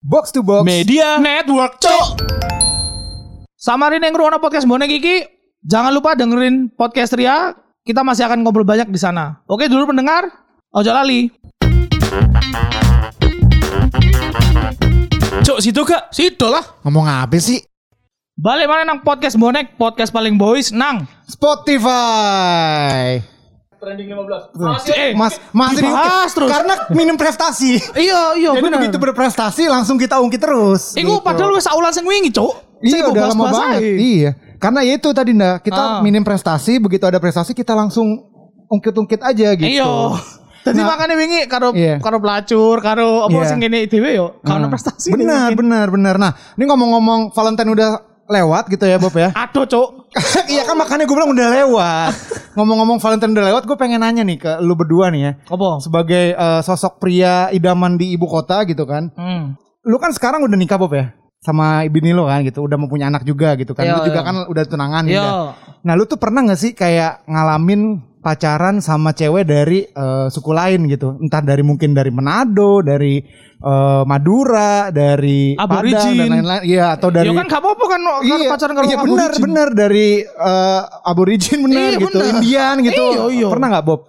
Box to Box Media Network, cok. Samarin yang ngerungokno podcast bonek iki, jangan lupa dengerin podcast Ria. Kita masih akan ngobrol banyak di sana. Oke, dulu pendengar, ojo lali. Cok situ kak Situ lah. Ngomong apa sih? Balik mana nang podcast bonek, podcast paling boys nang. Spotify Trending 15. Masih, eh, Mas, masih dibahas terus. Karena minim prestasi Iya, iya Jadi bener. begitu berprestasi langsung kita ungkit terus Iku gitu. padahal wis saulan sing wingi, Cuk. Iya udah lama banget. Iya Karena ya itu tadi ndak Kita Ah. minim prestasi Begitu ada prestasi kita langsung Ungkit-ungkit aja gitu Iya. Tadi Nah, makanya wingi karo Iya. karo pelacur, karo apa Iya. sing ngene dhewe yo, karo Ah. prestasi. Benar benar benar Nah ini ngomong-ngomong Valentine udah lewat gitu ya Bob ya Aduh, Cuk. Iya kan makanya gue bilang udah lewat. Ngomong-ngomong Valentine udah lewat Gue pengen nanya nih ke lu berdua nih ya. Apa? Sebagai eh, sosok pria idaman di ibu kota gitu kan. Hmm. Lu kan sekarang udah nikah Bob ya? Sama bini lo kan gitu. Udah mempunyai anak juga gitu kan. Iya, lu juga kan udah tunangan gitu nah lu tuh pernah gak sih kayak ngalamin pacaran sama cewek dari eh, suku lain gitu. Entah dari mungkin dari Manado dari eh, Madura dari Padang Aborigin. dan lain-lain. Iya atau dari Ya kan gak apa-apa kan iya, pacaran karo iya benar aborigin. benar dari eh, aborigin benar Iya, gitu. benar. Indian gitu. Iya, iya. pernah nggak Bob?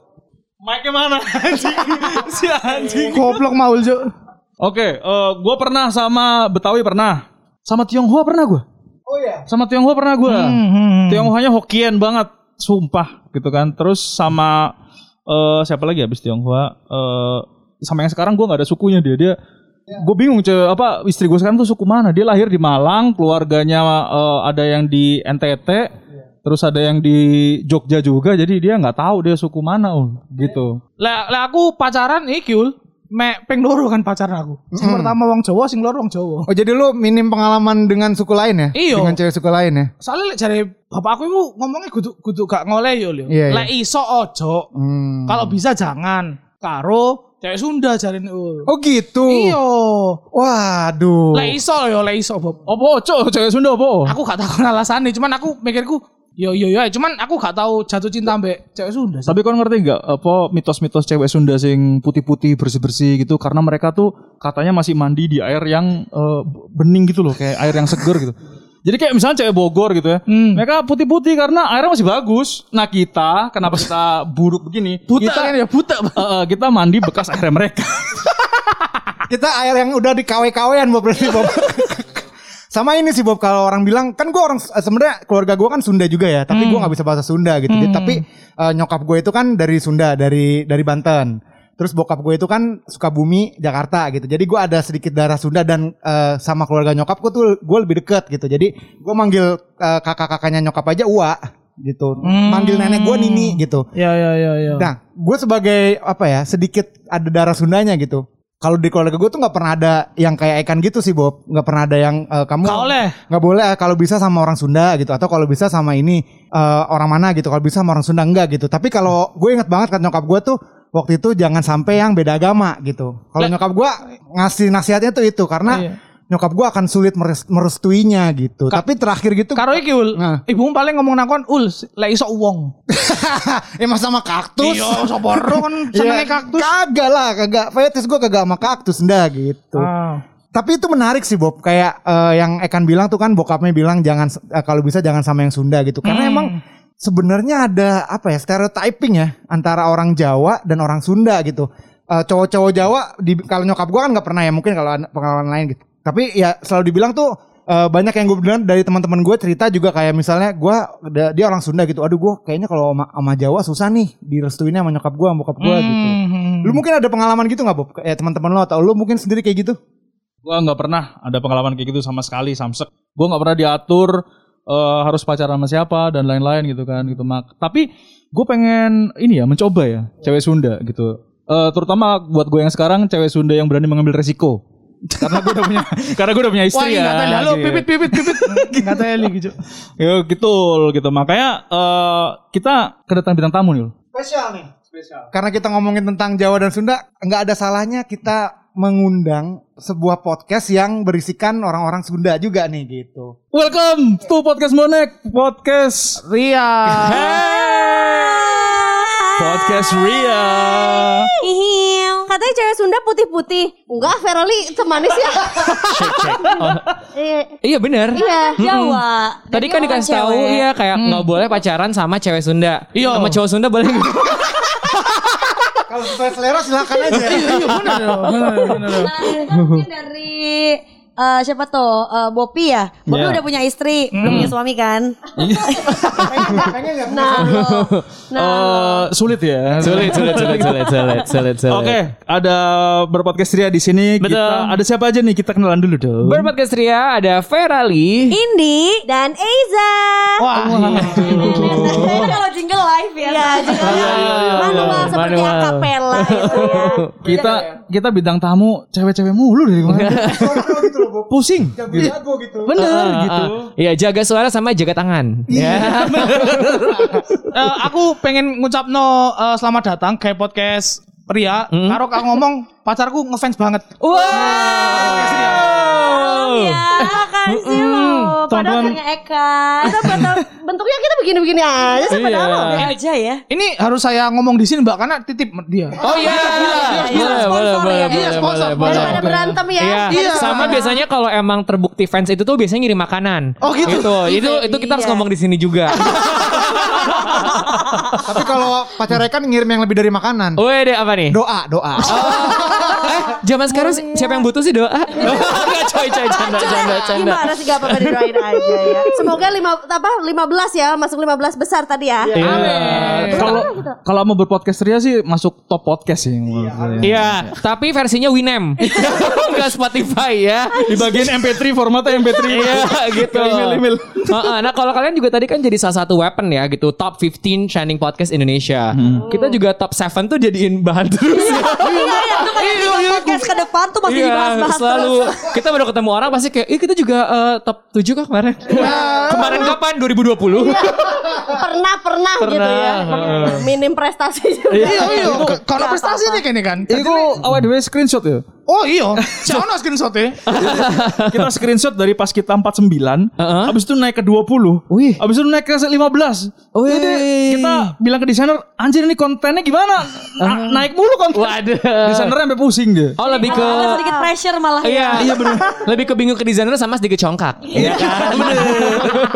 Mike mana? Anjing. Si anjing. Goblok maul, Cuk. Oke eh, Gue pernah sama Betawi pernah. Sama Tionghoa pernah gue oh iya. Sama Tionghoa pernah gue Hmm. Tionghoanya Hokkien banget Sumpah gitu kan. Terus sama eh Siapa lagi habis Tionghoa? Eh Sama yang sekarang gue gak ada sukunya dia. Dia Gue bingung ce, apa istri gue sekarang tuh suku mana? Dia lahir di Malang, keluarganya eh, ada yang di NTT, terus ada yang di Jogja juga. Jadi dia nggak tahu dia suku mana, ul, gitu. Lah lah aku pacaran iki ul. Mek ping loro kan pacaran aku. Sing pertama wong Jawa, sing loro wong Jawa. oh jadi lu minim pengalaman dengan suku lain ya Iya. dengan cewek suku lain ya Soalnya lek jare bapakku itu ngomongnya kudu kudu gak ngoleh yo lho. Iya, iya. Lek iso ojo. Hmm. Kalau bisa jangan. Karo cewek Sunda jarine ul. Oh gitu. Iya. Waduh. Lek iso yo, lek iso Bob. Apa cok cewek Sunda apa? Aku gak tahu alasannya, cuman aku mikirku yo yo yo, cuman aku gak tahu jatuh cinta mbek cewek Sunda. sih. Tapi kau ngerti nggak apa mitos-mitos cewek Sunda sing putih-putih bersih-bersih gitu karena mereka tuh katanya masih mandi di air yang eh, bening gitu loh kayak air yang seger gitu. Jadi kayak misalnya cewek Bogor gitu ya. Hmm. Mereka putih-putih karena airnya masih bagus. Nah kita kenapa kita buruk begini? Buta kita, kan ya buta. Eh, eh, kita mandi bekas airnya mereka. Kita air yang udah di KW-KW-an berarti Bob. Sama ini sih Bob kalau orang bilang kan gue orang eh, sebenarnya keluarga gue kan Sunda juga ya, tapi gue nggak bisa bahasa Sunda gitu. Jadi, Tapi eh, nyokap gue itu kan dari Sunda, dari dari Banten. Terus bokap gue itu kan Sukabumi, Jakarta gitu. Jadi gue ada sedikit darah Sunda dan eh, sama keluarga nyokap gue tuh gue lebih deket gitu. Jadi gue manggil eh, kakak-kakaknya nyokap aja Uwa gitu. Manggil nenek gue Nini gitu. Ya ya ya ya. Nah, gue sebagai apa ya sedikit ada darah Sundanya gitu. Kalau di keluarga gue tuh nggak pernah ada yang kayak ikan gitu sih Bob. Nggak pernah ada yang eh, kamu Gak oleh. nggak boleh kalau bisa sama orang Sunda gitu atau kalau bisa sama ini eh, orang mana gitu. Kalau bisa sama orang Sunda enggak gitu. Tapi kalau gue inget banget kan nyokap gue tuh waktu itu jangan sampai yang beda agama gitu. Kalau nyokap gue ngasih nasihatnya tuh itu karena Iya. Nyokap gue akan sulit meres- merestuinya gitu. Tapi terakhir gitu Karo iki ul. Nah. Ibumu paling ngomong nakon ul lek iso uwong. emang sama kaktus. Iya, sapa ro kan Iya, kaktus. Kagak lah, kagak. Fetis gue kagak sama kaktus ndak gitu. Ah. Tapi itu menarik sih Bob. Kayak eh, yang Ekan bilang tuh kan bokapnya bilang jangan eh, kalau bisa jangan sama yang Sunda gitu. Karena Hmm. emang sebenarnya ada apa ya stereotyping ya antara orang Jawa dan orang Sunda gitu. Eh, cowok-cowok Jawa di kalau nyokap gue kan nggak pernah ya mungkin kalau pengalaman lain gitu. Tapi ya selalu dibilang tuh eh, banyak yang gue dengar dari teman-teman gue cerita juga kayak misalnya gue dia orang Sunda gitu. Aduh gue kayaknya kalau sama, sama Jawa susah nih direstuinnya sama nyokap gue sama bokap gue gitu. Hmm. Lu mungkin ada pengalaman gitu nggak Bob? Ya teman-teman lo atau lu mungkin sendiri kayak gitu? Gua nggak pernah ada pengalaman kayak gitu sama sekali samsek. Gua nggak pernah diatur eh, harus pacaran sama siapa dan lain-lain gitu kan gitu mak. Tapi gue pengen ini ya mencoba ya cewek Sunda gitu. Eh, terutama buat gue yang sekarang cewek Sunda yang berani mengambil resiko. Karena gue udah punya karena gue udah punya Wah, istri iya ya. teli halo gitu. pipit pipit pipit. Enggak teli gitu. Ya gitu gitu. Makanya eh, kita kedatangan bintang tamu nih. Spesial nih. Spesial. Karena kita ngomongin tentang Jawa dan Sunda, nggak ada salahnya kita mengundang sebuah podcast yang berisikan orang-orang Sunda juga nih gitu. Welcome to podcast Monek podcast Ria. podcast Ria. Katanya cewek Sunda putih-putih. Enggak, Veroli semanis ya. Iya. Iya bener. Iya, Jawa. Tadi kan dikasih tahu ya kayak nggak boleh pacaran sama cewek Sunda. Iya. Sama cowok Sunda boleh? Kalau sesuai selera silakan aja. Iya dong, benar benar. Kan dari eh, siapa tuh? Eh, Bopi ya. Bopi Iya. udah punya istri, belum punya suami kan? Enggak Nah, lo. nah, Eh, sulit ya. sulit, sulit, sulit, sulit, sulit, sulit, sulit. Oke, ada berpodcast Ria di sini. Betul. Kita ada siapa aja nih? Kita kenalan dulu dong. Berpodcast Ria ada Ferali. Indi dan Eiza. Wah, Ini kalau jingle live ya. Iya, jingle manual seperti Manual. akapela gitu ya. kita kita bintang tamu cewek-cewek mulu dari kemarin. gitu loh, Bob. Pusing. Jago-jago gitu. Bener Ah, gitu. ah. Iya, jaga suara sama jaga tangan. Ya. Eh, aku pengen ngucap no eh, selamat datang ke podcast Ria. Karo kak ngomong pacarku ngefans banget. Wow. Ya, kasih loh. Pada Teman-teman. akhirnya Eka. Bentuknya kita begini-begini aja sih padahal Iya. aja ya. Ini harus saya ngomong di sini Mbak karena titip dia. Oh iya, iya, boleh, boleh, sponsor boleh, ya. boleh, Iya, sponsor, boleh, sponsor. boleh. Daripada berantem ya. Iya, Iya. sama biasanya kalau emang terbukti fans itu tuh biasanya ngirim makanan. Oh, gitu? Itu itu kita harus Iya. ngomong di sini juga. Tapi kalau pacar Rekan ngirim yang lebih dari makanan. Wih, deh apa nih? Doa, doa. eh, zaman sekarang si- siapa yang butuh sih doa? Enggak coy, coy, canda, canda, canda. Gimana sih gak apa-apa didoain aja ya. Semoga lima, apa, 15 ya, masuk 15 besar tadi ya. Iya. Kalau kalau mau berpodcast Ria sih masuk top podcast sih. menurut saya. Iya, tapi versinya Winem. Enggak Spotify ya. Di bagian MP3 formatnya MP3. Iya gitu. Email-email. Heeh, nah kalau kalian juga tadi kan jadi salah satu weapon ya gitu top 15 trending podcast Indonesia. Kita juga top 7 tuh jadiin bahan terus ya. Iya, iya, itu kayak tiga podcast ke depan tuh masih Iya, dibahas-bahas selalu terus. kita baru ketemu orang pasti kayak, "Ih, kita juga eh, top 7 kok kemarin." kemarin kapan? 2020. Pernah, pernah, gitu ya. Minim prestasi juga. Iya, iya. Nggak Kalau prestasi nih kayaknya kan. Itu awal dewe screenshot ya. Oh iya, jangan screenshot ya. Kita screenshot dari pas kita 49, Heeh. habis itu naik ke 20. Wih. Habis itu naik ke 15. Wih. Jadi kita bilang ke desainer, anjir ini kontennya gimana? Na- naik mulu konten. Waduh. Desainernya sampai pusing dia. Oh lebih ke Agak sedikit pressure malah Iya, ya. iya benar. Lebih ke bingung ke desainer sama sedikit congkak. Iya kan?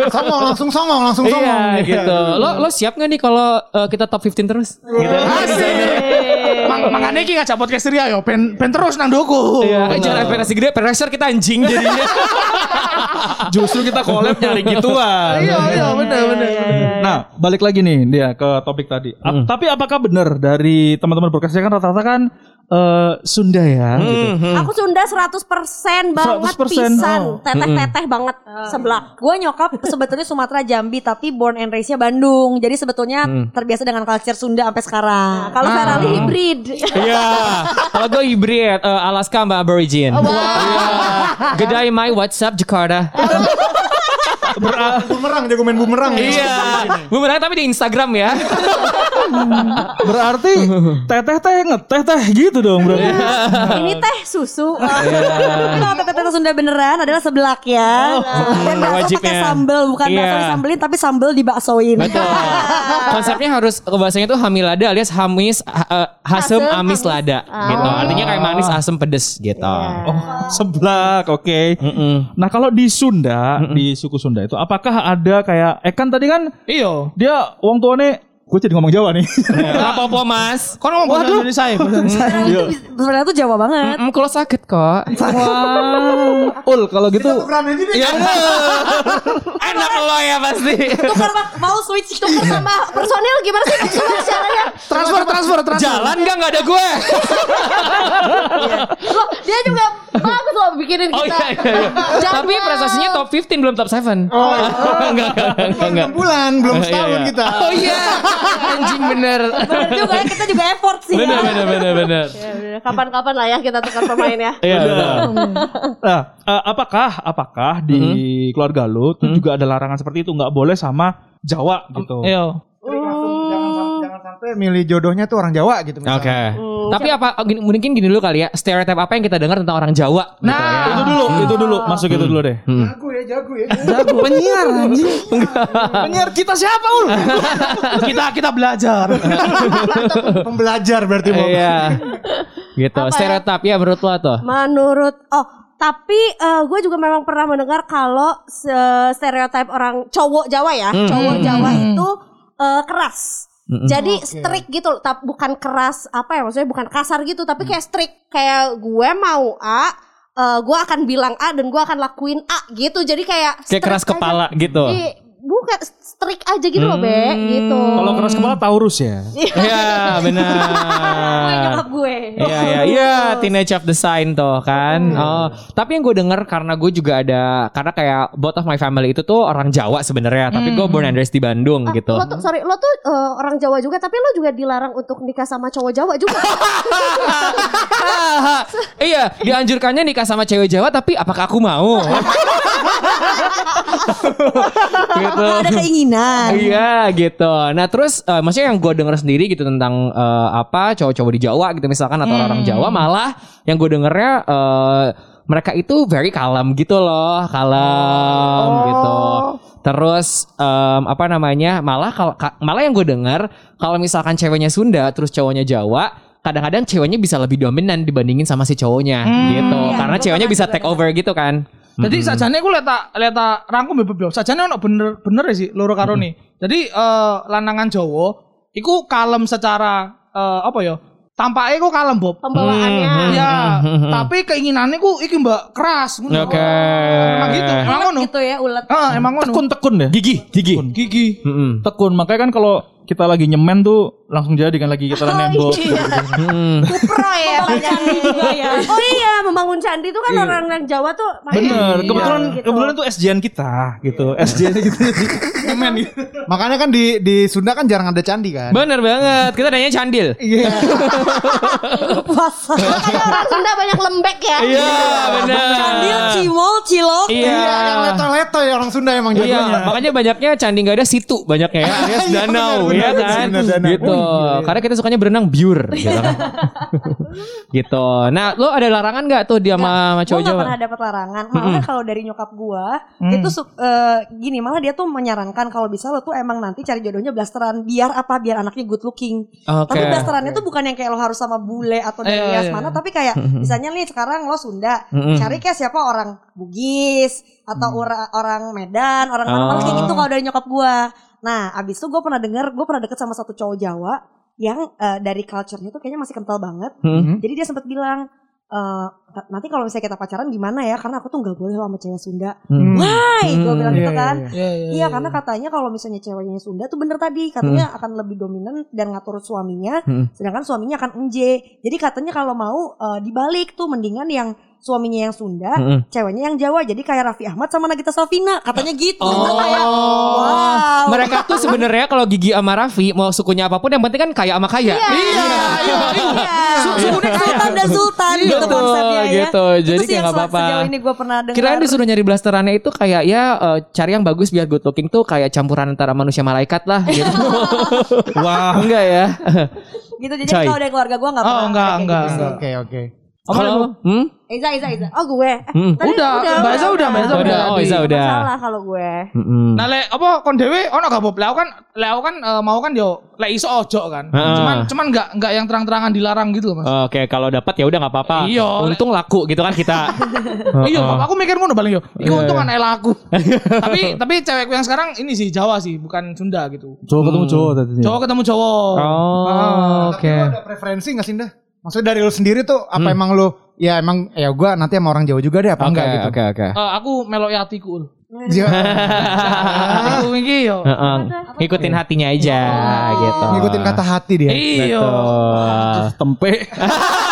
Songong langsung songong, langsung songong. Iya gitu. Lo lo siap gak nih kalau eh, kita top 15 terus? Gitu. Mak- Makanya iki ngajak podcast Ria yo, ben ben terus nang doku. Iya, eh, jangan ekspektasi gede, pressure kita anjing jadinya. Justru kita collab nyari gituan. Iya, iya, benar benar. Nah, balik lagi nih dia ke topik tadi. A- Tapi apakah benar dari teman-teman berkasnya kan rata-rata kan eh, Sunda ya? gitu. Aku Sunda 100% banget 100%, pisan. oh. Teteh-teteh banget sebelah. Gue nyokap sebetulnya Sumatera Jambi tapi born and raise-nya Bandung. Jadi sebetulnya terbiasa dengan culture Sunda sampai sekarang. Kalau Ferali hybrid. Iya. Kalau gue hybrid eh, Alaska sama Aborigin. Iya. Gedai my WhatsApp Jakarta. Bumerang, jago main bumerang. Iya. Bumerang tapi di Instagram ya. Berarti teteh teh ngeteh teh gitu dong berarti. Ini teh susu. Tapi Kalau teteh-teteh Sunda beneran adalah seblak ya. Dan bakso wajibnya. pakai sambel, bukan Iya. bakso disambelin tapi sambel dibaksoin. Betul. Konsepnya harus bahasanya tuh hamilada alias hamis ha- eh, hasem Hasem, amis amis. lada gitu. Artinya kayak manis asem pedes gitu. Oh, seblak, oke. Nah, kalau di Sunda, di suku Sunda itu apakah ada kayak eh kan tadi kan Iya. dia wong tuane gue jadi ngomong Jawa nih. Gak apa-apa mas. Kau ngomong bahasa Indonesia ya, bahasa Indonesia. Itu sebenarnya tuh Jawa banget. Mm, kalau sakit kok. Wah. Ul kalau gitu Tukeran aja deh. ya Enak lo ya pasti. Tukar Pak, mau switch tukar sama personil gimana sih caranya? Transfer, transfer, transfer. Jalan gak nggak ada gue. Loh, dia juga bagus loh bikinin Oh kita. iya iya. iya. Tapi prestasinya top 15 belum top 7. Oh, enggak enggak enggak. Enam bulan, belum setahun Iya, iya. kita. Oh iya. Anjing bener. Bener juga ya, kita juga effort sih Bener ya. bener bener bener. Ya, bener. Kapan-kapan lah ya kita tukar pemain ya. Iya bener. Nah, eh, apakah apakah di keluarga lu tuh juga ada larangan seperti itu nggak boleh sama Jawa gitu. Iya. Jadi langsung jangan sam- jangan sampai milih jodohnya tuh orang Jawa gitu misalnya. Oke. Tapi apa gini, mungkin gini dulu kali ya, stereotip apa yang kita dengar tentang orang Jawa gitu ya. Itu dulu, itu dulu, masuk itu dulu deh. Jago ya, jago ya. Penyiar anjing. Penyiar kita siapa, Ul? Kita kita belajar. Pembelajar berarti Bob. Iya. Gitu. Apa ya? Stereotip ya menurut lo tuh. Menurut oh tapi gue juga memang pernah mendengar kalau stereotip orang cowok Jawa ya, Hmm. cowok Hmm. Jawa itu eh, keras. Jadi strict gitu loh, tapi bukan keras apa ya maksudnya bukan kasar gitu, tapi kayak strict kayak gue mau A, eh, gue akan bilang A dan gue akan lakuin A gitu. Jadi kayak Kayak keras aja. kepala gitu. Bukan strict aja gitu loh, Be, Hmm. gitu. Kalau keras kepala Taurus ya. Iya, Gue benar. nyokap gue. Iya iya iya teenage of the sign tuh kan. Oh, tapi yang gue denger karena gue juga ada karena kayak both of my family itu tuh orang Jawa sebenarnya, tapi gue born and raised di Bandung Ah, gitu. Lo tuh sorry, lo tuh eh, orang Jawa juga, tapi lo juga dilarang untuk nikah sama cowok Jawa juga. iya, dianjurkannya nikah sama cewek Jawa tapi apakah aku mau? gitu. Ada keinginan? Iya gitu. Nah terus eh, maksudnya yang gue denger sendiri gitu tentang eh, apa cowok-cowok di Jawa gitu misalkan atau orang Jawa malah yang gue dengernya eh, mereka itu very kalem gitu loh, kalem gitu. Terus em, apa namanya? Malah kalau ka- malah yang gue denger kalau misalkan ceweknya Sunda terus cowoknya Jawa kadang-kadang ceweknya bisa lebih dominan dibandingin sama si cowoknya gitu Iya, karena ceweknya bisa take over gitu kan Jadi sajane aku lihat tak lihat tak rangkum ya. Sajane ono bener bener ya sih loro karo nih. Jadi eh, lanangan Jawa iku kalem secara eh, apa ya? Tampaknya kok kalem Bob. Pembawaannya. Ya, tapi keinginannya ku iki Mbak keras ngono. Oke. Emang gitu, emang ngono. gitu ya ulet. Heeh, emang ngono. Tekun-tekun deh. gigi gigi Gigi. Mm-mm. Tekun. Makanya kan kalau kita lagi nyemen tuh langsung jadi kan lagi kita nembok. Mm. Pro ya. Membangun candi juga ya. Oh iya, membangun candi itu kan orang yang Jawa tuh Bener. Iya, Kebetulan gitu. kebetulan itu SJN kita gitu. SJN gitu. Nyemen gitu. Makanya kan di di Sunda kan jarang ada candi kan. Bener banget. Kita nanya candil. Iya. puasa. Makanya orang Sunda banyak lembek ya. Iya, bener. Candil, cimol, cilok. Iya. Iya, yang leto-leto ya orang Sunda emang Iya, jagonya. makanya banyaknya candi nggak ada situ banyaknya ya, Iya, danau, ya benar, kan? Gitu. Oh, iya, iya. Karena kita sukanya berenang biur, gitu. kan. gitu. Nah, lo ada larangan nggak tuh dia sama cowok gak Jawa? pernah dapat larangan. Malah kalau dari nyokap gue itu su- eh, gini, malah dia tuh menyarankan kalau bisa lo tuh emang nanti cari jodohnya blasteran biar apa? Biar anaknya good looking. Oke. Tapi blasterannya tuh bukan yang kayak lo harus sama bule atau dari Iya, ras iya. mana, tapi kayak misalnya nih sekarang lo Sunda, Mm-mm. cari kayak siapa orang Bugis atau ora- orang Medan, orang mana mana kayak gitu kalau dari nyokap gue. Nah, abis itu gue pernah denger, gue pernah deket sama satu cowok Jawa yang eh, dari culture-nya tuh kayaknya masih kental banget. Hmm. Jadi dia sempat bilang eh, "Ta- nanti kalau misalnya kita pacaran gimana ya? Karena aku tuh nggak boleh sama cewek Sunda. Hmm. Why? Gue bilang gitu Iya, kan. iya, Iya, iya. Iya karena katanya kalau misalnya ceweknya Sunda tuh bener tadi katanya akan lebih dominan dan ngatur suaminya, Hmm. sedangkan suaminya akan enje. Jadi katanya kalau mau eh, dibalik tuh mendingan yang suaminya yang Sunda, Mm-mm. ceweknya yang Jawa. Jadi kayak Raffi Ahmad sama Nagita Slavina katanya gitu. Oh, Kayak, wow. mereka tuh sebenarnya kalau Gigi sama Raffi mau sukunya apa pun yang penting kan kaya sama kaya. Iya, iya, iya. Su- sukunya kaya. Sultan dan Sultan Iya, gitu betul, konsepnya ya. gitu. Itu Jadi kayak apa-apa. Sejauh ini gue pernah dengar. Kirain disuruh nyari blasterannya itu kayak ya eh, cari yang bagus biar good looking tuh kayak campuran antara manusia malaikat lah gitu. Wah, enggak ya. gitu jadi kalau dari keluarga gue nggak Oh, pernah enggak, kayak enggak, gitu sih. Oke, oke. Kalau hmm? Iza Iza Iza oh gue Eh, Hmm. tadi Udah, Mbak Iza udah, Mbak Iza udah. udah. Oh, Iza udah. salah kalau gue Mm-mm. Nah, lek apa kon dhewe ono gak Bob? Kan aku kan eh, mau kan yo lek iso ojo kan. Heeh. Cuman cuman enggak enggak yang terang-terangan dilarang gitu loh, Mas. Oke, kalau dapat ya udah nggak apa-apa. Iya. Untung laku gitu kan kita. Iya, Heeh. aku mikir ngono paling yo. Iku Iya, untung iya. anak aku. tapi tapi cewekku yang sekarang ini sih Jawa sih, bukan Sunda gitu. Cowok ketemu cowok tadi. Jawa ketemu Jawa. Oh, Tapi oke. ada preferensi gak sih Nda? Maksudnya dari lu sendiri tuh apa emang lu ya emang ya gua nanti sama orang Jawa juga deh apa Oke, enggak gitu. oke, oke. Eh, aku melok yatiku. Ul. Iya. Aku iki yo. Heeh. Ngikutin hatinya aja gitu. Ngikutin kata hati dia. Iya. Betul.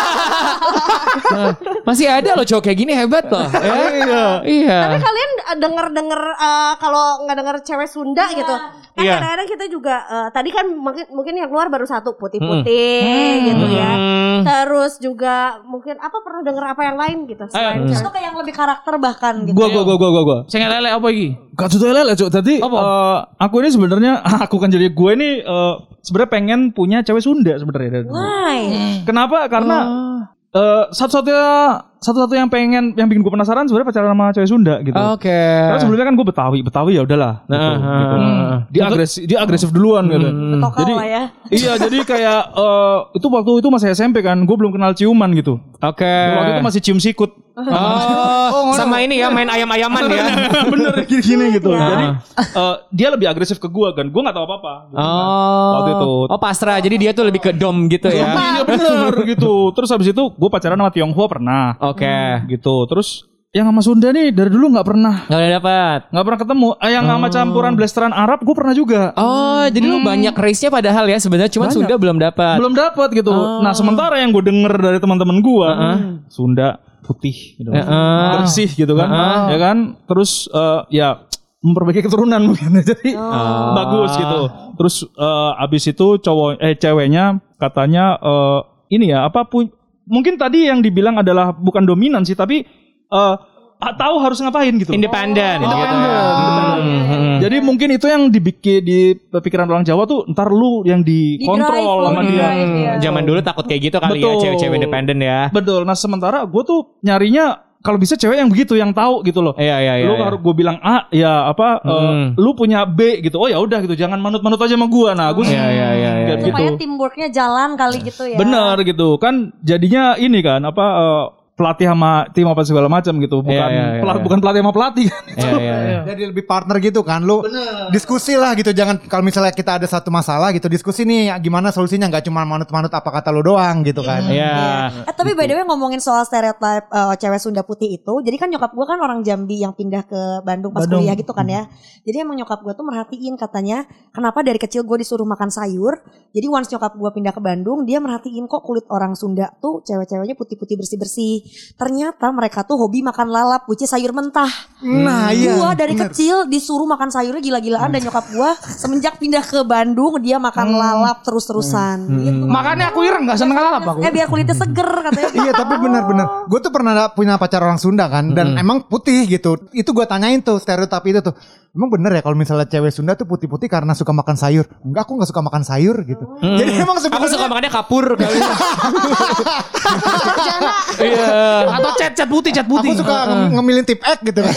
Tempe. Masih ada loh cowok kayak gini hebat loh. Ya? Iya. tapi kalian denger denger eh, kalau nggak denger cewek Sunda gitu kan Iya. kadang-kadang kita juga eh, tadi kan mungkin mungkin yang keluar baru satu putih-putih gitu ya Hmm. terus juga mungkin apa pernah denger apa yang lain gitu selain cewek itu kayak yang lebih karakter bahkan gitu Gua gua gua gua gua gua. Sing lele apa iki? Gak tuh lele cok. Tadi Apa? eh, aku ini sebenarnya aku kan jadi gue ini eh, sebenarnya pengen punya cewek Sunda sebenarnya. Why? Kenapa? Karena eh, satu-satunya satu-satu yang pengen yang bikin gue penasaran sebenarnya pacaran sama cewek Sunda gitu. Oke. Karena sebelumnya kan gue Betawi, Betawi ya udahlah. Gitu, Nah, gitu. ah. Dia agresif, dia agresif duluan gitu. Tokal Jadi lah ya. iya, jadi kayak eh, itu waktu itu masih SMP kan, gue belum kenal ciuman gitu. Oke. Waktu itu masih cium sikut. Oh, sama ini ya main ayam-ayaman ya. Bener gini-gini gitu. Iya. Jadi eh, dia lebih agresif ke gue kan, gue nggak tahu apa-apa. gitu kan. Oh. Waktu itu. Oh pasrah. Jadi dia tuh lebih ke dom gitu ya. Iya bener gitu. Terus habis itu gue pacaran sama Tionghoa pernah. Oke. Gitu. Terus yang sama Sunda nih dari dulu nggak pernah Gak udah dapat. nggak pernah ketemu. Eh, Yang sama campuran blasteran Arab gue pernah juga. Oh, jadi lu banyak race-nya padahal ya sebenarnya cuma Sunda belum dapat. Belum dapat gitu. Nah sementara yang gue denger dari teman-teman gue Sunda putih gitu. Heeh. bersih gitu kan, ya kan. Terus eh, ya memperbaiki keturunan mungkin jadi bagus gitu. Terus eh, abis itu cowok eh ceweknya katanya eh, ini ya apa pun mungkin tadi yang dibilang adalah bukan dominan sih tapi eh tahu harus ngapain gitu. Independen. gitu Independen. ya. Independen. Hmm. Jadi mungkin itu yang dibikin di pikiran orang Jawa tuh ntar lu yang dikontrol sama Di-drive, dia. iya. Zaman dulu takut kayak gitu kali ya Betul. cewek-cewek independen ya. Betul. Nah sementara gue tuh nyarinya kalau bisa cewek yang begitu yang tahu gitu loh. Iya iya iya. lu iya. harus gue bilang A ya apa eh, Hmm. lu punya B gitu. Oh ya udah gitu. Jangan manut-manut aja sama gua. Nah, gue Iya iya iya. iya. Kayak gitu. Supaya teamworknya jalan kali gitu ya. bener gitu. Kan jadinya ini kan apa eh, pelatih sama tim apa segala macam gitu. Bukan Iya, iya, iya, pela- iya. bukan pelatih sama pelatih kan. Iya iya. iya. Jadi lebih partner gitu kan lu diskusi lah gitu jangan kalau misalnya kita ada satu masalah gitu diskusi nih gimana solusinya nggak cuma manut-manut apa kata lu doang gitu kan. Iya. Eh tapi by the way ngomongin soal stereotype eh, cewek Sunda putih itu, jadi kan nyokap gue kan orang Jambi yang pindah ke Bandung pas Bandung. kuliah gitu kan ya. Jadi emang nyokap gue tuh merhatiin katanya kenapa dari kecil gue disuruh makan sayur. Jadi once nyokap gue pindah ke Bandung, dia merhatiin kok kulit orang Sunda tuh cewek-ceweknya putih-putih bersih-bersih. Ternyata mereka tuh hobi makan lalap, which is sayur mentah. Nah, iya. Gua dari bener. kecil disuruh makan sayurnya gila-gilaan dan nyokap gua semenjak pindah ke Bandung dia makan lalap terus-terusan. Gitu. Makanya aku ireng nggak seneng lalap aku. Eh biar kulitnya seger katanya. Iya tapi benar-benar Gue tuh pernah ada- punya pacar orang Sunda kan Dan emang putih gitu Itu gue tanyain tuh stereotip itu tuh Emang bener ya kalau misalnya cewek Sunda tuh putih-putih karena suka makan sayur Enggak aku gak suka makan sayur gitu Jadi emang Aku sebenarnya suka makannya kapur kali. Iya. Atau cat cat putih cat Aku putih. suka nge- ngemilin tip X gitu kan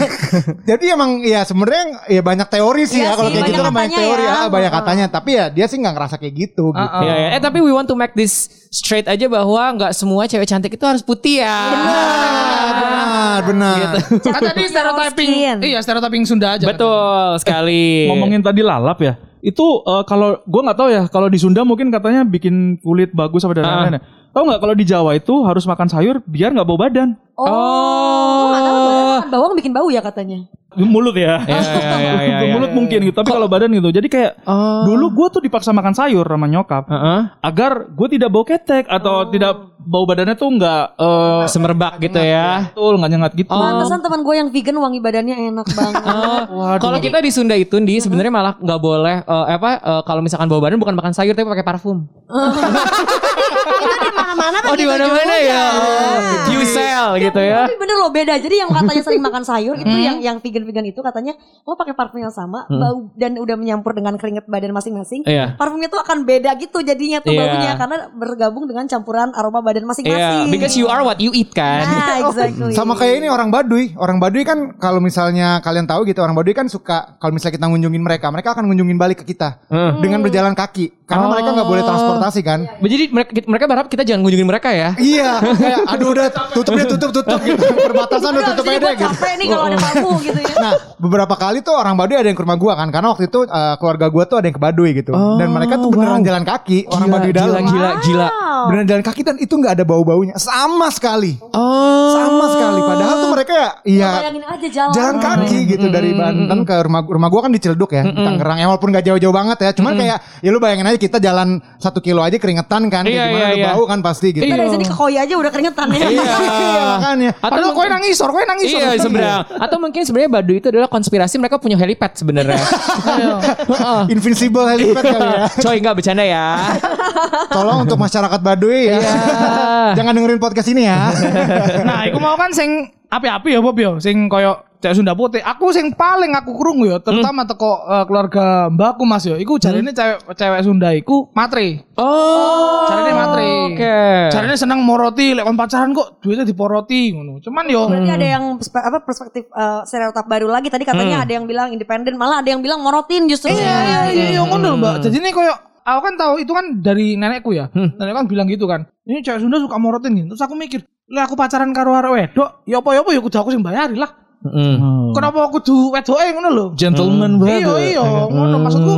Jadi emang ya sebenarnya ya banyak teori sih Iya ya Kalau kayak gitu banyak kan teori ya. ah, Banyak katanya Tapi ya dia sih gak ngerasa kayak gitu gitu Iya, iya. Eh tapi we want to make this straight aja bahwa nggak semua cewek cantik itu harus putih ya. Benar benar benar Kan tadi stereotyping. Iya stereotyping Sunda aja. Betul sekali. Ngomongin tadi lalap ya. Itu eh, kalau gua nggak tahu ya, kalau di Sunda mungkin katanya bikin kulit bagus apa dan lain-lain. ya. Tahu nggak kalau di Jawa itu harus makan sayur biar nggak bau badan. Oh, Oh. nggak tahu badan makan bawang bikin bau ya katanya. Mulut ya. Iya, iya, iya, iya, iya. mulut mungkin gitu, tapi kalau badan gitu. Jadi kayak Oh. dulu gua tuh dipaksa makan sayur sama nyokap Heeh. agar gue tidak bau ketek atau tidak bau badannya tuh nggak eh Semerbak gitu ya. betul nggak nyengat gitu. Pantesan teman gue yang vegan wangi badannya enak banget. Oh, kalau kita di Sunda itu di sebenarnya malah nggak boleh eh, apa eh, kalau misalkan bawa badan bukan makan sayur tapi pakai parfum. Di mana-mana kan Oh di gitu mana-mana juga. ya. Fusel gitu ya. Tapi bener loh beda. Jadi yang katanya sering makan sayur itu yang yang vegan-vegan itu katanya lo pakai parfum yang sama bau dan udah menyampur dengan keringat badan masing-masing. Iya. Parfumnya tuh akan beda gitu jadinya tuh Iya. baunya karena bergabung dengan campuran aroma badan Iya, masing-masing. because you are what you eat kan. Nah, exactly. Sama kayak ini orang Baduy. Orang Baduy kan kalau misalnya kalian tahu gitu, orang Baduy kan suka kalau misalnya kita ngunjungin mereka, mereka akan ngunjungin balik ke kita Hmm. dengan berjalan kaki. Karena mereka nggak boleh transportasi kan. Jadi mereka mereka berharap kita jangan kunjungin mereka ya. Iya, kayak aduh udah tutup deh, tutup, tutup gitu. Perbatasan udah tutup aja deh gitu. capek nih kalau ada kamu gitu ya. Nah, beberapa kali tuh orang Baduy ada yang ke rumah gua kan, karena waktu itu eh, keluarga gua tuh ada yang ke Baduy gitu. Dan mereka tuh beneran jalan kaki, orang Baduy gila, dalam. gila, gila. Beneran jalan kaki dan itu nggak ada bau-baunya sama sekali. Oh. Sama sekali. Padahal tuh mereka ya, iya Bayangin aja jalan. jalan kaki gitu dari Banten ke rumah rumah gua kan di Ciledug ya, di Tangerang. Ya walaupun gak jauh-jauh banget ya, cuman kayak ya lu bayangin aja kita jalan satu kilo aja keringetan kan, kayak Iya, gimana iya, udah iya. bau kan pasti gitu. Kita dari sini ke Koi aja udah keringetan ya. Iya makanya. Padahal kowe nangis, kowe nangis. Iya sebenarnya. Atau mungkin sebenarnya Baduy itu adalah konspirasi mereka punya helipad sebenarnya. Invincible helipad kali ya. Coy nggak bercanda ya. Tolong untuk masyarakat Baduy ya. Jangan dengerin podcast ini ya. Nah, aku mau kan sing api-api ya Bob yo, sing koyo cewek Sunda putih. Aku sing paling aku krungu ya, terutama teko eh, keluarga mbakku Mas yo. Iku jarine cewek cewek Sunda iku matre. Oh. Jarine matre. Oke. Jarine seneng moroti, lek kon pacaran kok duitnya diporoti ngono. Cuman yo Berarti ada yang apa perspektif eh, stereotip baru lagi. Tadi katanya ada yang bilang independen, malah ada yang bilang morotin justru. Iya iya iya iya ngono lho, Mbak. Jadi ini koyo aku kan tahu itu kan dari nenekku ya. Nenek kan bilang gitu kan. Ini cewek Sunda suka morotin gitu. Terus aku mikir, "Lah aku pacaran karo arek wedok, ya apa ya apa ya kudu aku sing bayari lah. Mm. Kenapa aku kudu wedoke ngono lho?" Gentleman banget. Iya iya, ngono maksudku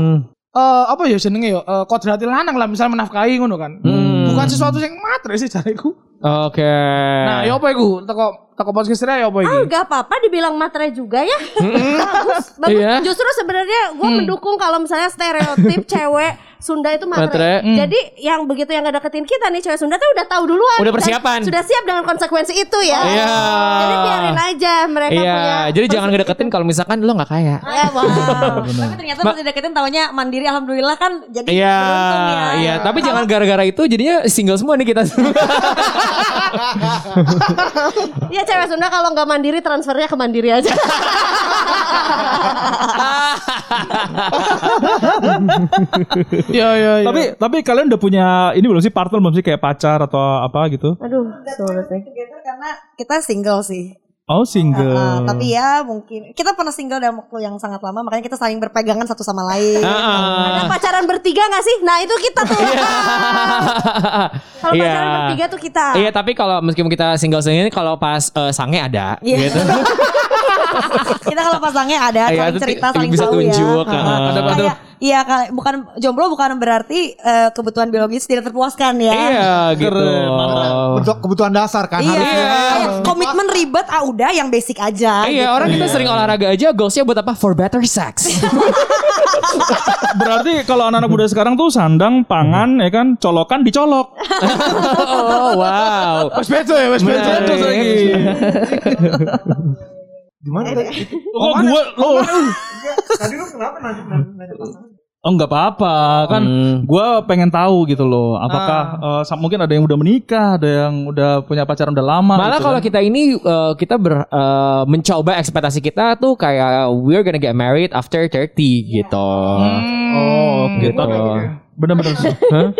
eh apa ya jenenge ya eh kodrati lanang lah misal menafkahi ngono kan. Bukan sesuatu yang matre sih jariku. Oke. Nah, ya apa iku? Teko teko podcast ya apa iki? Ah, gak apa-apa dibilang matre juga ya. bagus. bagus. Iya. Justru sebenarnya gue mendukung kalau misalnya stereotip cewek Sunda itu matre. Matre. Jadi yang begitu yang gak deketin kita nih cewek Sunda tuh udah tahu duluan. Udah persiapan. Sudah siap dengan konsekuensi itu ya. Iya. Jadi biarin aja mereka Iya, punya. jadi jangan ngedeketin kalau misalkan lo nggak kaya. Ya, wow. Tapi ternyata pas dideketin taunya mandiri alhamdulillah kan jadi Iya, beruntung ya. iya. Tapi jangan gara-gara itu jadinya single semua nih kita. Iya cewek Sunda kalau nggak mandiri transfernya ke mandiri aja. Iya iya iya. Tapi tapi kalian udah punya ini belum sih partner belum sih kayak pacar atau apa gitu? Aduh, sulit nih. Karena kita single sih. Oh single. Uh, tapi ya mungkin kita pernah single dalam waktu yang sangat lama makanya kita saling berpegangan satu sama lain. Ada pacaran bertiga gak sih? Nah itu kita tuh. Kalau Iya. pacaran bertiga tuh kita. Iya, tapi kalau meskipun kita single sendiri kalau pas eh, sange ada Iya. gitu. kita kalau pasangnya ada Iya, saling cerita saling bisa tahu tunjuk, ya. heeh. Ada kayak iya bukan jomblo bukan berarti eh, kebutuhan biologis tidak terpuaskan ya. Iya, gitu. Kebutuhan, kebutuhan dasar kan Iya, harusnya. kayak komitmen ribet ah udah yang basic aja. Iya, gitu. orang kita sering olahraga aja goalsnya buat apa? For better sex. Berarti kalau anak-anak muda sekarang tuh sandang, pangan, ya kan, colokan dicolok. oh, wow. Wes bedo ya, wes. Menarik. Terus lagi. Gimana tadi? Oh, gua lo. Tadi lu kenapa nanya, nanya pasangan? Oh nggak apa-apa kan Hmm. gua pengen tahu gitu loh apakah eh, sa- mungkin ada yang udah menikah ada yang udah punya pacaran udah lama Malah gitu kalau kan. kita ini uh, kita ber, uh, mencoba ekspektasi kita tuh kayak we're gonna get married after 30 gitu. oh Gitu. bener-bener Hah?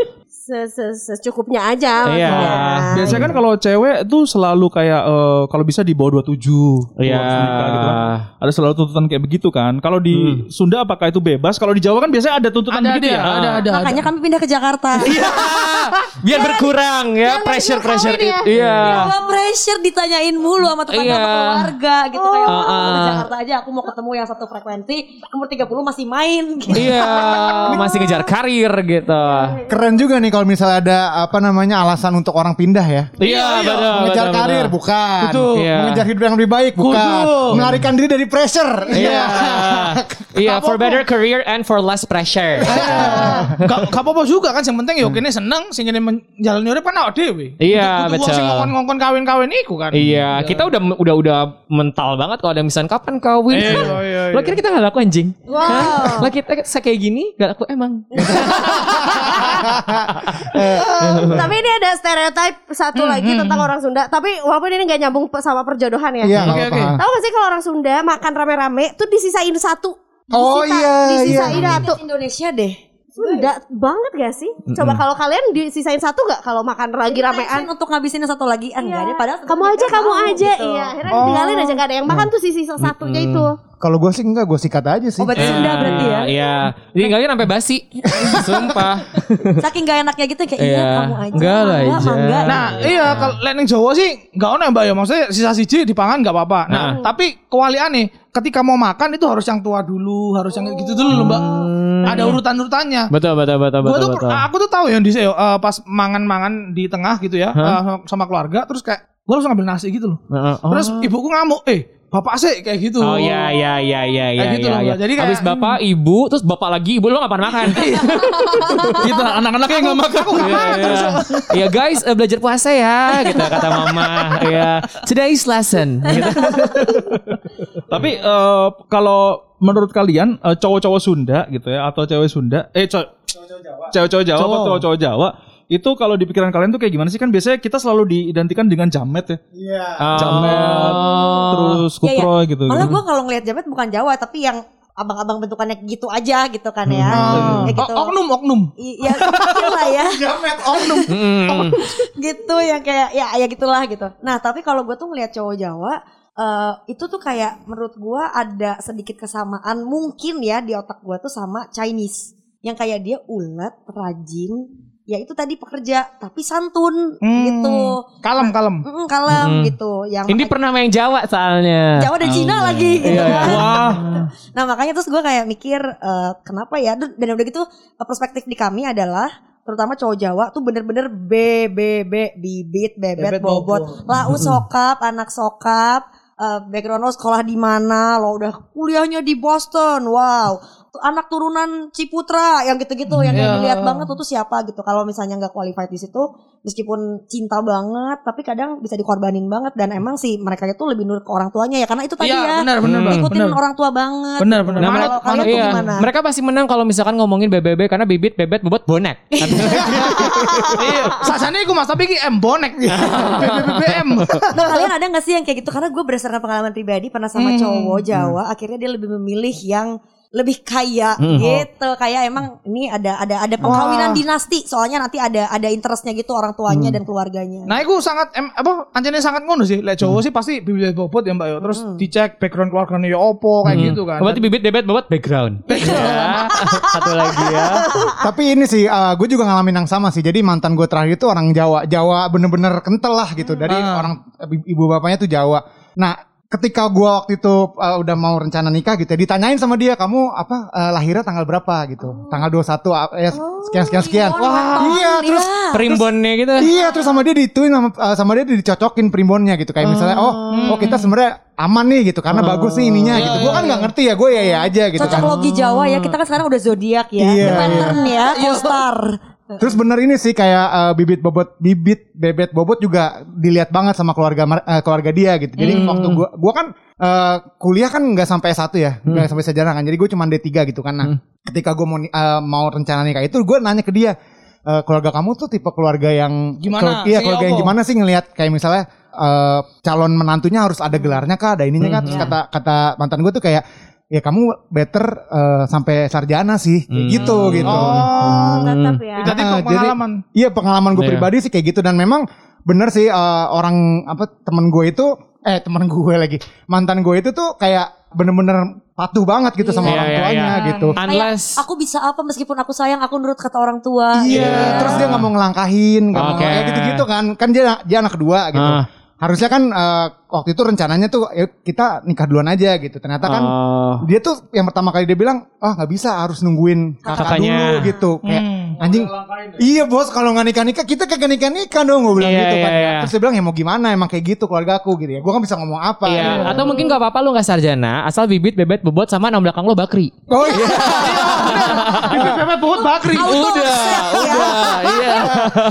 Se- se- secukupnya aja. Iya. maksudnya. biasanya kan kalau cewek tuh selalu kayak eh, kalau bisa di bawah 27 Iya. menikah gitu kan. ada selalu tuntutan kayak begitu kan kalau di Hmm. Sunda apakah itu bebas kalau di Jawa kan biasanya ada tuntutan Ada begitu ada ya ada ada. Makanya kami pindah ke Jakarta. Iya. Biar berkurang ya pressure pressure ya. Iya. Gua pressure ditanyain mulu sama tetangga Iya. sama keluarga gitu kayak Oh, "Wah, aku ke ah. Jakarta aja aku mau ketemu yang satu frekuensi umur 30 masih main gitu. Iya, masih ngejar karir gitu. Keren juga nih kalau misalnya ada apa namanya alasan untuk orang pindah ya. Iya, betul. Mengejar betul, karir betul. bukan. Betul. Iya. Mengejar hidup yang lebih baik bukan. Melarikan diri dari pressure. Iya. Iya, for better career and for less pressure. Gak gak apa-apa juga kan yang penting ya kene seneng sing kene menjalani urip kan awake dhewe. Iya, Kudu wong sing betul. ngongkon-ngongkon kawin-kawin iku kan. Iya, kita udah udah udah mental banget kalau ada misalnya kapan kawin. Iya, iya, Lo kira kita gak laku anjing? Wow. Lah kita saya kayak gini gak laku emang. Tapi ini ada stereotip satu lagi tentang orang Sunda. Tapi walaupun ini nggak nyambung sama perjodohan ya. Iya, Oke, oke. Tahu gak sih kalau orang Sunda makan rame-rame tuh disisain satu. Oh, iya, Disisain iya. satu. Indonesia deh. Sunda banget gak sih? Coba kalau kalian disisain satu gak kalau makan lagi ramean? Untuk ngabisin satu lagi enggak deh padahal kamu aja kamu aja iya akhirnya ditinggalin aja gak ada yang makan tuh sisi satunya itu. Kalau gue sih enggak, gue sikat aja sih. Oh berarti Sunda berarti ya. Iya, tinggalin sampai basi. Sumpah. Saking gak enaknya gitu kayak iya Iya. kamu aja. Enggak lah, Ija. mangga. Nah, iya kalau lek ning Jawa sih enggak ono ya Mbak ya. Maksudnya sisa siji dipangan enggak apa-apa. Nah, tapi kewaliane ketika mau makan itu harus yang tua dulu, harus yang gitu dulu loh, Mbak. Ada urutan-urutannya. Betul betul betul Gua betul tuh betul. aku tuh tahu ya di eh, pas mangan-mangan di tengah gitu ya eh, sama keluarga terus kayak gue langsung ngambil nasi gitu loh. Heeh. Oh. Terus ibuku ngamuk, "Eh, bapak sih kayak gitu." Oh iya iya iya iya iya. Kayak gitu iya, loh, iya. Mbak. Jadi kayak- Habis bapak, ibu, terus bapak lagi, ibu lo ngapain makan? kita anak-anaknya nggak makan Iya, iya. Iya guys, eh, belajar puasa ya, gitu kata mama. Iya, today's lesson. Gitu. Tapi eh, kalau menurut kalian eh, cowok-cowok Sunda gitu ya atau cewek Sunda eh cowok cewek-cowok Jawa atau Cowok. cowok-cowok Jawa itu kalau di pikiran kalian tuh kayak gimana sih kan biasanya kita selalu diidentikan dengan jamet ya Iya. jamet terus Iya, iya. Kukroy gitu. Malah gitu. gue kalau ngelihat Jamet bukan Jawa tapi yang abang-abang bentukannya gitu aja gitu kan ya. Oh, Ya gitu. oknum oknum. I- Ya kecil lah ya. Jamet oknum. Mm. gitu yang kayak ya ya gitulah gitu. Nah tapi kalau gue tuh ngelihat cowok Jawa eh, itu tuh kayak menurut gue ada sedikit kesamaan mungkin ya di otak gue tuh sama Chinese yang kayak dia ulet rajin ya itu tadi pekerja tapi santun Hmm. gitu Kalem kalem. Mm, kalem Mm-mm. gitu yang Ini pernah main Jawa soalnya. Jawa dan Cina lagi gitu Iya, iya. kan. Wah, Nah makanya terus gue kayak mikir eh, kenapa ya dan udah gitu eh, perspektif di kami adalah terutama cowok Jawa tuh bener-bener B B B bibit bebet, Bebet, bobot bobot. lau sokap anak sokap eh, background lo sekolah di mana lo udah kuliahnya di Boston wow anak turunan Ciputra yang gitu-gitu yang kayak Iya. dilihat banget tuh tuh siapa gitu kalau misalnya nggak qualified di situ meskipun cinta banget tapi kadang bisa dikorbanin banget dan emang sih mereka itu lebih nurut ke orang tuanya ya karena itu tadi Iya ya benar benar Hmm. Ikutin Benar. orang tua banget Benar benar. Nah, kalau kalian tuh Iya, gimana? mereka pasti menang kalau misalkan ngomongin BBB karena bibit bebet bobot bonek. Iya. Sasane iku Mas tapi M bonek. BBM. Nah kalian ada gak sih yang kayak gitu? Karena gue berdasarkan pengalaman pribadi pernah sama Hmm. cowok Jawa, akhirnya dia lebih memilih yang lebih kaya Hmm. gitu. Kayak emang ini ada ada ada pengkawinan dinasti. Soalnya nanti ada ada interestnya gitu orang tuanya dan keluarganya. Nah, itu sangat em, apa anjane sangat ngono sih. Lek cowok sih pasti bibit bobot ya Mbak yo. Terus dicek background keluarganya ya opo kayak gitu kan. Berarti bibit bebet bobot background. Ya. Satu lagi ya. Tapi ini sih, gue juga ngalamin yang sama sih. Jadi mantan gue terakhir itu orang Jawa. Jawa bener-bener kental lah gitu. Dari Ah. orang ibu bapaknya tuh Jawa. Nah, ketika gue waktu itu uh, udah mau rencana nikah gitu ya, ditanyain sama dia, kamu apa uh, lahirnya tanggal berapa gitu? Tanggal 21 uh, ya sekian sekian sekian. Wah, iya, terus Primbonnya gitu. Iya terus sama dia dituin sama, uh, sama dia dicocokin primbonnya gitu kayak misalnya oh oh kita sebenarnya aman nih gitu karena bagus nih ininya gitu. Gue kan nggak ngerti ya gue ya ya aja gitu Cocok kan. logi Jawa ya. Kita kan sekarang udah zodiak ya. Iya, Pattern ya, co-star. Terus bener ini sih kayak uh, bibit bobot bibit bebet bobot juga dilihat banget sama keluarga uh, keluarga dia gitu. Jadi waktu gua gua kan uh, kuliah kan nggak sampai S1 ya, nggak sampai sarjana kan. Jadi gue cuma D3 gitu kan. Nah, ketika gue mau uh, mau rencana nikah itu gue nanya ke dia "Eh, keluarga kamu tuh tipe keluarga yang Gimana? kelu- iya keluarga yang gimana sih ngelihat kayak misalnya uh, calon menantunya harus ada gelarnya kah, ada ininya kah. Terus kata kata mantan gue tuh kayak ya kamu better uh, sampai sarjana sih kayak gitu gitu. Oh, tetap ya. Ah, jadi- pengalaman. Iya pengalaman gue Iya. pribadi sih kayak gitu dan memang bener sih eh, orang apa temen gue itu eh temen gue lagi mantan gue itu tuh kayak bener-bener patuh banget gitu sama Iya, orang iya, tuanya iya. gitu. Kayak Unless aku bisa apa meskipun aku sayang aku nurut kata orang tua. Iya, terus dia nggak mau ngelangkahin, nggak mau Oke. kayak gitu-gitu kan. Kan dia dia anak kedua gitu. Ah. Harusnya kan eh, waktu itu rencananya tuh ya kita nikah duluan aja gitu. Ternyata kan Oh. dia tuh yang pertama kali dia bilang, ah nggak bisa harus nungguin kakak Kakaknya. dulu gitu. Kayak Hmm. anjing. Iya bos, kalau nggak nikah nikah kita kagak nikah nikah dong, gue bilang Iya, gitu kan. iya, iya. Terus dia bilang ya mau gimana, emang kayak gitu keluarga aku gitu ya. Gue kan bisa ngomong apa. Iya, atau mungkin gak apa-apa lu gak sarjana, asal bibit, bebet, bobot sama nama belakang lo bakri. Oh iya. Bebet bobot bakri. Auto udah, set ya. udah, iya.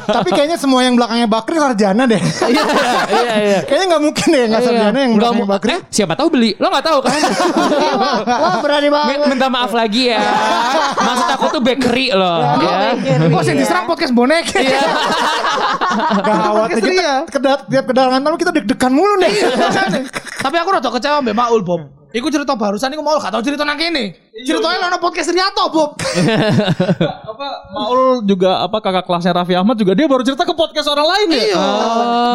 Tapi kayaknya semua yang belakangnya Bakri sarjana deh. Iya, iya, iya. kayaknya nggak mungkin deh nggak sarjana yang Nggak belakangnya Bakri. eh, siapa tahu beli. Lo gak tahu kan? Wah, berani banget. Min- Minta maaf lagi ya. Maksud aku tuh bakery loh. ya. Kok sih diserang podcast bonek. Iya. Gawat kita kedat tiap kedatangan tamu kita deg-degan mulu nih. Tapi aku rada kecewa mbak Maul Bob. Iku cerita barusan iku mau gak tau cerita nang kene. Ceritanya ono podcast Riato Bob. apa Maul juga apa kakak kelasnya Raffi Ahmad juga dia baru cerita ke podcast orang lain ya. Iya.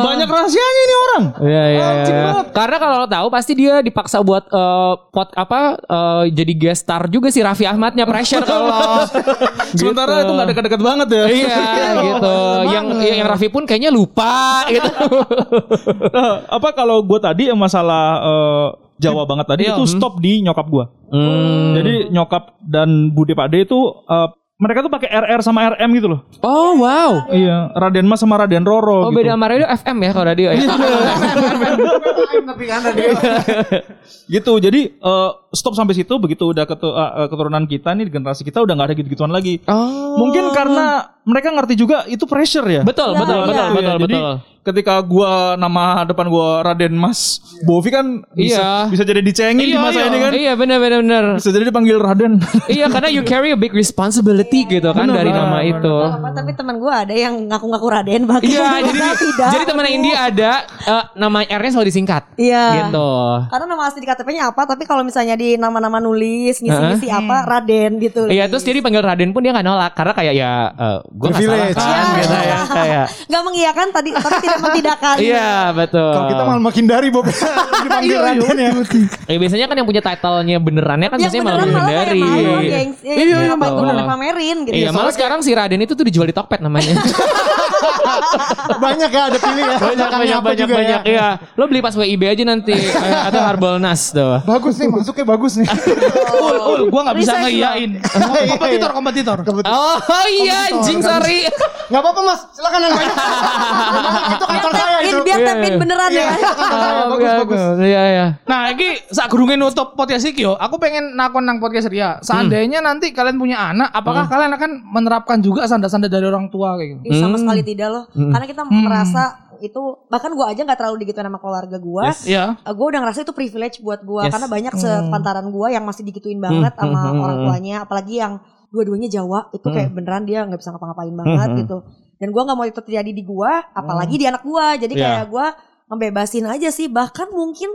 Banyak rahasianya ini orang. Iya iya. Iya. Karena kalau lo tahu pasti dia dipaksa buat eh, pot apa eh, jadi guest star juga si Raffi Ahmadnya pressure kalau. Sementara itu gak deket-deket banget ya. iya gitu. Yang yang Raffi pun kayaknya lupa gitu. Nah, apa kalau gue tadi yang masalah eh, Jawa banget tadi Iya. itu stop di nyokap gue. Hmm. Jadi nyokap dan Bude Pakde itu eh, mereka tuh pakai RR sama RM gitu loh. Oh wow. Iya, Raden Mas sama Raden Roro Oh gitu. beda sama radio FM ya kalau radio ya. Dia. gitu. Jadi eh, stop sampai situ begitu udah ketu- eh, keturunan kita nih generasi kita udah nggak ada gitu-gituan lagi. Oh. Mungkin karena mereka ngerti juga itu pressure ya. Betul, Iya, betul, iya. betul, betul, Jadi, betul. Ketika gua nama depan gua Raden Mas Bovi kan bisa, Iya. bisa jadi dicengin di masa ini kan. Iya, benar benar benar. Bisa jadi dipanggil Raden. iya, karena you carry a big responsibility gitu kan dari nama itu. Gak apa, tapi teman gue ada yang ngaku-ngaku Raden bahkan Iya, jadi tidak. jadi teman India ada eh, nama R-nya selalu disingkat. Iya. Gitu. Karena nama asli di KTP-nya apa, tapi kalau misalnya di nama-nama nulis, ngisi-ngisi apa, Raden gitu. Iya, terus jadi panggil Raden pun dia nggak nolak karena kayak ya gue nggak salah Privilege. kan Iya. gitu ya kayak. Gak mengiyakan tadi, tapi tidak mentidakkan. Iya, betul. Kalau kita malah makin dari Bob dipanggil Raden ya. Eh, biasanya kan yang punya title-nya benerannya kan biasanya malah menghindari. Iya, Iya, iya, pamerin gitu. Iya, malah sekarang si Raden itu tuh dijual di Tokped namanya. Banyak ya ada pilih ya. banyak banyak banyak banyak. ya. Iya, lo beli pas WIB aja nanti eh, atau Harbolnas tuh. Bagus nih masuknya bagus nih. Gua nggak bisa ngeiyain. kompetitor, kompetitor. Oh iya, anjing sorry. Gak apa-apa mas, silakan yang banyak. itu kantor saya Tapin, itu. biar Iya, tapin iya. beneran ya. Oh, bagus iya, bagus. Iya, iya. Nah, ini saat gurungin nutup podcast iki yo, aku pengen nakon nang podcast Ria. Seandainya nanti kalian punya anak, apakah kalian akan menerapkan juga standar-standar dari orang tua kayak gitu? Sama sekali tidak loh. Karena kita merasa itu bahkan gua aja nggak terlalu digituin sama keluarga gua. Iya. Eh, gue udah ngerasa itu privilege buat gue Yes. karena banyak sepantaran gue yang masih digituin banget Hmm, sama hmm, hmm, orang hmm. tuanya apalagi yang dua-duanya Jawa itu kayak beneran dia nggak bisa ngapa-ngapain banget hmm. gitu. Dan gue nggak mau itu terjadi di gue apalagi di anak gue jadi kayak gue ngebebasin aja sih. Bahkan mungkin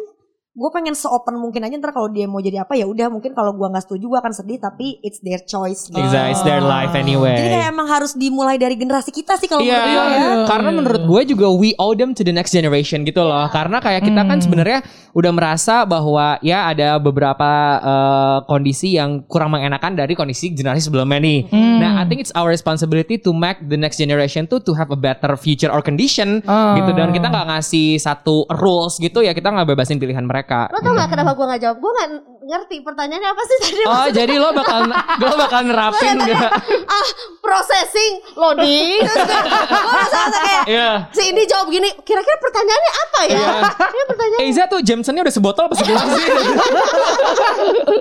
gue pengen seopen mungkin aja ntar kalau dia mau jadi apa ya udah mungkin kalau gue nggak setuju gue akan sedih tapi it's their choice gitu. Exactly, it's their life anyway. jadi kayak emang harus dimulai dari generasi kita sih kalau Iya, menurut gue ya karena menurut gue juga we owe them to the next generation gitu loh. Karena kayak kita kan sebenarnya udah merasa bahwa ya ada beberapa eh, kondisi yang kurang mengenakan dari kondisi generasi sebelumnya nih. Nah, I think it's our responsibility to make the next generation tuh to have a better future or condition gitu. Dan kita nggak ngasih satu rules gitu ya kita nggak bebasin pilihan mereka. Lo tau gak kenapa gue gak jawab? Gue gak ngerti pertanyaannya apa sih tadi? Oh, jadi lo bakal lo bakal nerapin gak? ah, processing, loading. Terus gue rasa kayak Iya. si ini jawab gini, kira-kira pertanyaannya apa ya? Ini pertanyaan Eiza tuh Jamesonnya udah sebotol apa segelas sih?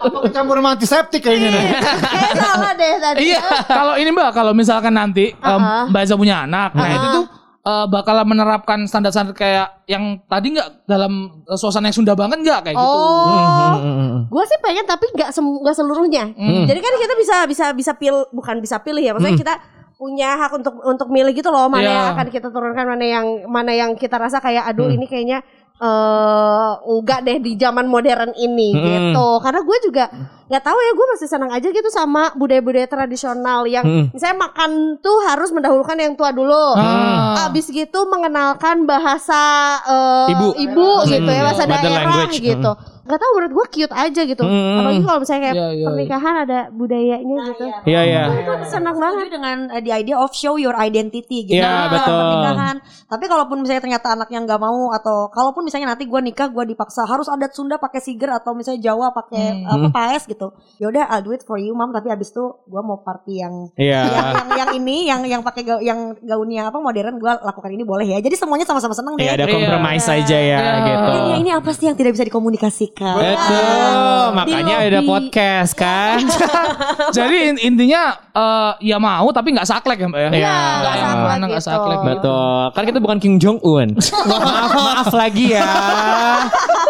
Apa kecampur sama antiseptik kayaknya nih. kayak salah deh tadi. Iya. kalau ini Mbak, kalau misalkan nanti Uh-uh. Mbak Eza punya anak, nah itu tuh eh, bakal menerapkan standar-standar kayak yang tadi nggak dalam eh, suasana yang Sunda banget nggak kayak gitu. Oh, Hmm, gue sih pengen tapi nggak sem- nggak seluruhnya. Jadi kan kita bisa bisa bisa pil bukan bisa pilih ya, maksudnya kita punya hak untuk untuk milih gitu loh mana Iya. yang akan kita turunkan mana yang mana yang kita rasa kayak aduh ini kayaknya eh enggak deh di zaman modern ini Hmm. gitu karena gue juga nggak tahu ya gue masih senang aja gitu sama budaya-budaya tradisional yang Hmm. misalnya makan tuh harus mendahulukan yang tua dulu Ah. abis gitu mengenalkan bahasa eh, Ibu. ibu gitu ya bahasa daerah gitu nggak tahu menurut gue cute aja gitu Hmm. apalagi kalau misalnya kayak Iya, iya, pernikahan ada budayanya gitu Iya, iya. gue senang banget Setuju dengan uh, the idea of show your identity gitu. Iya, Dalam betul. Pernikahan. Tapi kalaupun misalnya ternyata anaknya nggak mau atau kalaupun misalnya nanti gue nikah gue dipaksa harus adat Sunda pakai siger atau misalnya Jawa pakai apa paes gitu. Ya udah I'll do it for you mam tapi abis itu gue mau party yang Iya. yang, yang yang ini yang yang pakai gau, yang gaunnya apa modern gue lakukan ini boleh ya. Jadi semuanya sama-sama seneng deh. Iya ada Iya. kompromis aja ya Iya. gitu. Ya, ini apa sih yang tidak bisa dikomunikasikan? Betul, makanya Di ada podcast kan. Jadi in- intinya eh, ya mau tapi nggak saklek ya Mbak ya. Iya, nggak saklek gitu. saklek. Betul. Kan kita bukan Kim Jong Un. maaf, maaf lagi ya.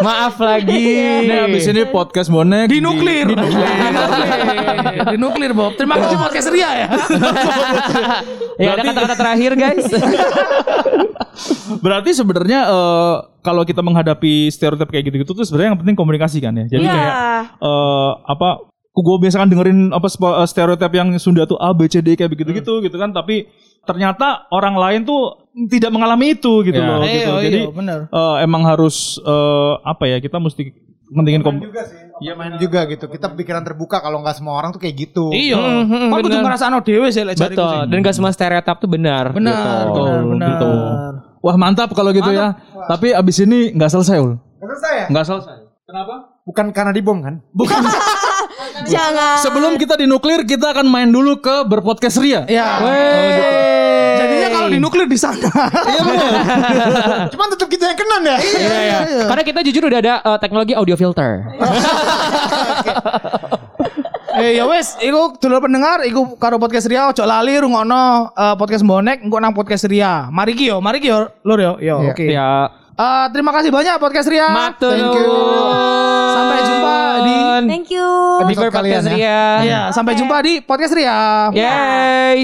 Maaf lagi. Ini abis ini podcast bonek Di nuklir. Di nuklir. Di nuklir Bob. Terima kasih podcast Ria ya. ya ada kata-kata terakhir guys. Berarti sebenarnya eh, kalau kita menghadapi stereotip kayak gitu-gitu tuh sebenarnya yang penting komunikasi kan ya. Jadi Iya. kayak eh, apa gue biasa kan dengerin apa eh, stereotip yang Sunda tuh A B C D kayak begitu-gitu gitu kan tapi ternyata orang lain tuh tidak mengalami itu gitu Ya. loh Iya, gitu. iya, Jadi benar. eh, emang harus eh, apa ya kita mesti pentingin kom Iya main juga gitu. Kita pikiran terbuka kalau nggak semua orang tuh kayak gitu. Iya. Hmm, Kan kudu bener. ngerasano dhewe sih lek Betul. sih. Dan gak semua stereotip tuh benar. Benar, Gitu. benar, benar. gitu. Wah mantap kalau gitu ya. Tapi abis ini nggak selesai ul. Menurut saya Nggak selesai. Kenapa? bukan karena dibom kan? Bukan. jangan Sebelum kita di nuklir kita akan main dulu ke berpodcast Ria. Ya. Jadinya kalau di nuklir di sana. Iya benar. Cuman tetap kita yang kenan ya. Iya, iya. Karena kita jujur udah ada uh, teknologi audio filter. Eh ya wes, iku dulur pendengar, iku karo podcast Ria ojo lali rungokno eh, podcast bonek engko nang podcast Ria. Mari ki yo, mari ki yo, lur yo. Yo, Iya. oke. Ya. Eh, terima kasih banyak podcast Ria. Matur Thank you. Sampai jumpa di Thank you. di Episode kalian podcast ya. Ria. Iya, sampai jumpa di podcast Ria. Yeay.